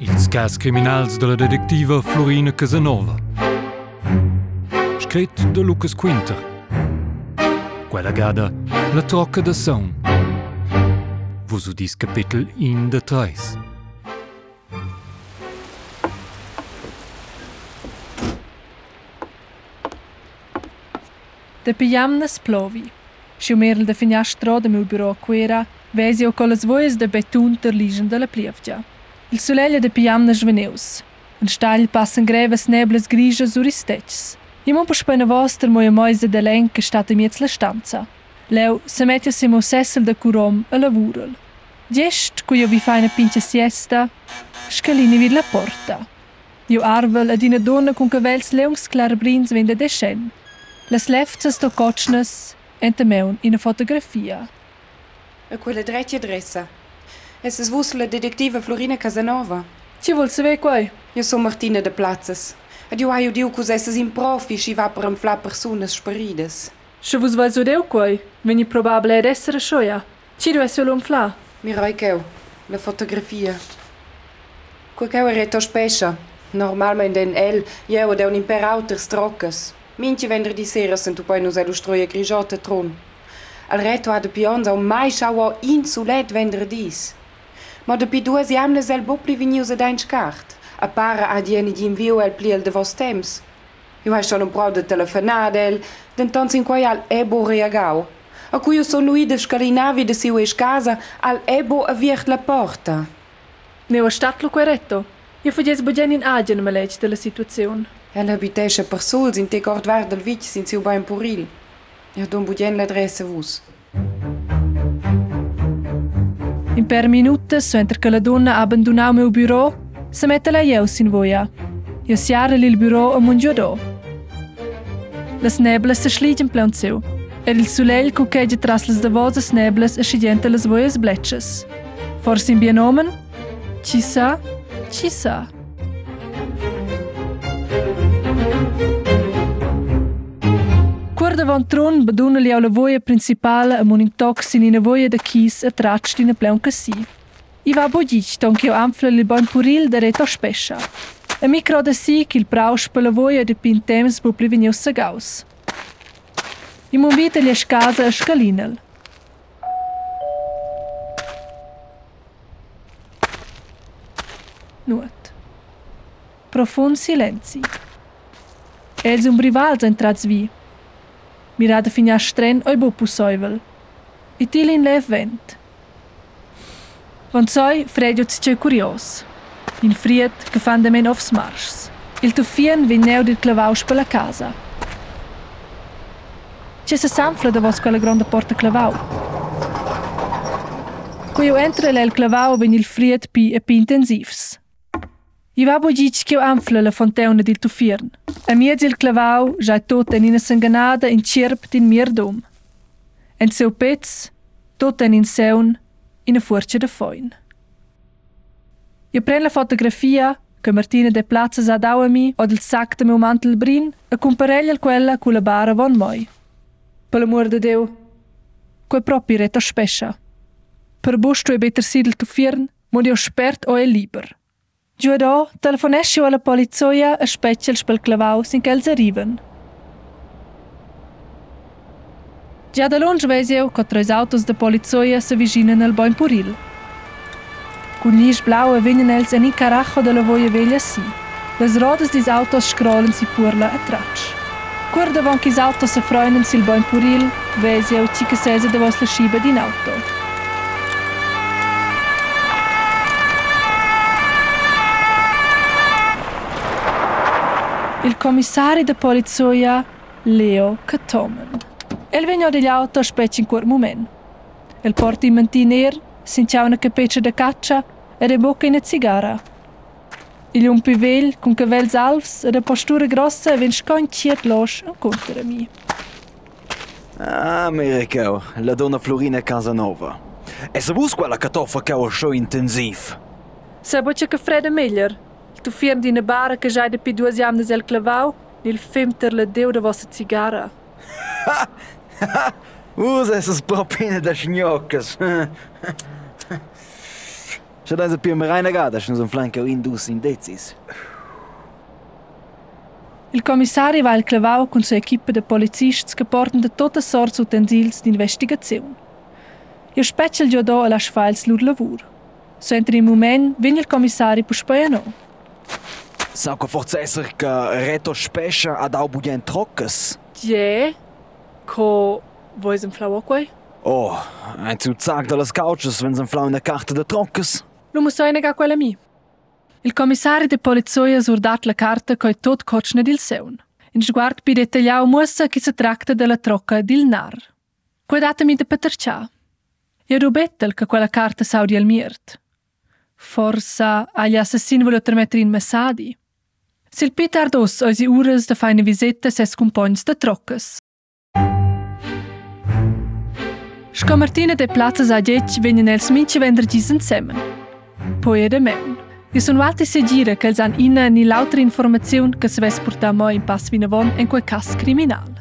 Ils cas criminals della detectiva Florina Casanova. Scritto da Lucas Quinter. Quella gada La trocca da son. Vos udis capitel in de treis. De pijamnas plovi. Schumerl de finiastro de meu bureau quera, vesio con las voies de betun ter ligen de la plievgia. Il soleglia de pijamnas veneus. Un stagl passan greves nebles grigias uristets. I mon puspena voster moja moise de len che state miez la stanza. Leu se mettia se mo sessel de curom a lavurel. Gest, cu io vi fa una pincha siesta, scalini vid la porta. Io arvel ad ina donna con cavels leungs clarbrins vende de scen. Las lefzas sto cocnes ente meun in a fotografia. A quella dreccia adressa. Es es vus la detectiva Florina Casanova. Ci vuol saber quai? Io sono Martina de Platzes. Ed io hai udiu cus esses in profi si va per infla personas sparidas. Se vos vai zodeu quai, veni probabile ed essere scioia. Ci deve solo un fla. Mi roi cheu, la fotografia. Quel cheu è to spescia. Normalmente in el, io ed un imperauter stroccas. Minci venerdì sera sunt tu poi nus elu stroia grigiota tron. Al reto ha de pionza un mai schau insulet venerdis. Maar depuis duas jaar zijn Bob preveniu ze deins kaart. A para a diene de envio el pliel de vos temps. Eu acho um prou de telefonadel, denton sin quai al ebo reagau. A cui eu sou luides carinavi de siu eis casa, al ebo aviert la porta. Meu a correto? lo queretto. Eu fagez bugen in agen malec de la situazion. El habitesce per sols in te gordvar del vic sin siu bain puril. Eu don bugen l'adresse vus. Per minutes, so enter che la donna ha abbandonato il mio bureau, se mette la io in voia. Io siara il bureau a mungiodò. Las neblas se schligen plan seu. Er il sulel cuccheggia tras las davosas neblas e scidiente las voias blecces. Forse in bien omen? Ci sa? Ci sa? Quar davant tron baduna li au la voia principala a mon intox in ina voia da kis a tratsch in a pleun cassi. I va bogic, ton che anfla li bon puril da reto spescia. A micro da si che il prausch per la voia de pin temps bu pli vegnius sagaus. I mon vita li a scasa a scalinel. Nuot. Profund silenzi. Els un brivals entrats vi. Mirada fin a stren oi bu pusoivel. I tilin lev vent. Von soi fredio c'è curios. In friet che fan de men offs marschs. Il tuffien vin neu dir clavaus per la casa. C'è se sanfla da vos quella grande porta clavau. Quando io entro l'el clavau vin il friet pi e pi intensivs. I va bo dic che anfla la fontauna dil tuffiern. A miez il clavau già è tot in una sanganada in cirp din mierdom. En seu pez, en in seun, in a fuorcia de foin. Io pren la fotografia che Martina de Plaza ha dau a mi od il sac de meu mantel brin e comparella quella cu la bara von moi. Per l'amor de Deu, quei propi reta spescia. Per busto e better sidel tuffiern, mod io spert o e liber. Giù da telefonescio alla polizia e special spel clavau sin che els arriven. Già da lunge vesi eu che tre autos de polizia se viginen al boin puril. Con gli blau e venen els en carajo de la voia veglia si. Les rodas dis autos scrollen si purla a traccia. Quar davon che autos se freuen sil boin puril, ci che sese de vos la sciba din auto. Il commissario de polizia Leo Katomen. El vegno degli auto specie in quel momento. El porta in mantiner, sintia una capeccia de caccia e de bocca in a cigara. Il un pivel con cavels alfs e de postura grossa ven sconciet los incontra mi. Ah, Miricao, la donna Florina Casanova. E se vus quella catoffa che ho show intensiv? Sabo che che fredda meglio. Ele firme de na barra que já é de duas anos ele clavou, ele firme ter-lhe deu da vossa cigarra. Usa essas propinas das nhocas. Já dá a pirma reina gada, se nos um flanco induz indecis. Il commissario va al clavau con sua equipe de policisti che portano da tutte tota sorte utensils di investigazione. Io spezzo il giodò alla e sfalz lur lavoro. So entri in moment, viene il commissario per spaiano. Sau că forțesăr că reto-speșa a dau bugien trocăs. Je, că voi sunt flau? Oh, ai ți uțac de las caucius, vens în flau în carte de trocăs. Nu mă soi nega quella mi. Il commissario de polizia ha surdat la carte coi tot cocne dil seun. In sguard bi dettagliau muossa che si tratta della trocca dil nar. Guardatemi de patercia. Io rubettel che quella carte s-au mirt. Forsa agli assassini voglio trmettere in messadi. Silpetar dos osi urës të fajnë vizetës e skumponjës të trokës. Shkomërtinet e placës a gjeqë venjën elsmi që vendërgjizën semen. Po e men. meun. Ju sono altre segire che hanno in ni l'altra informazione che si vespurta mo in pass vinavon in quel caso criminale.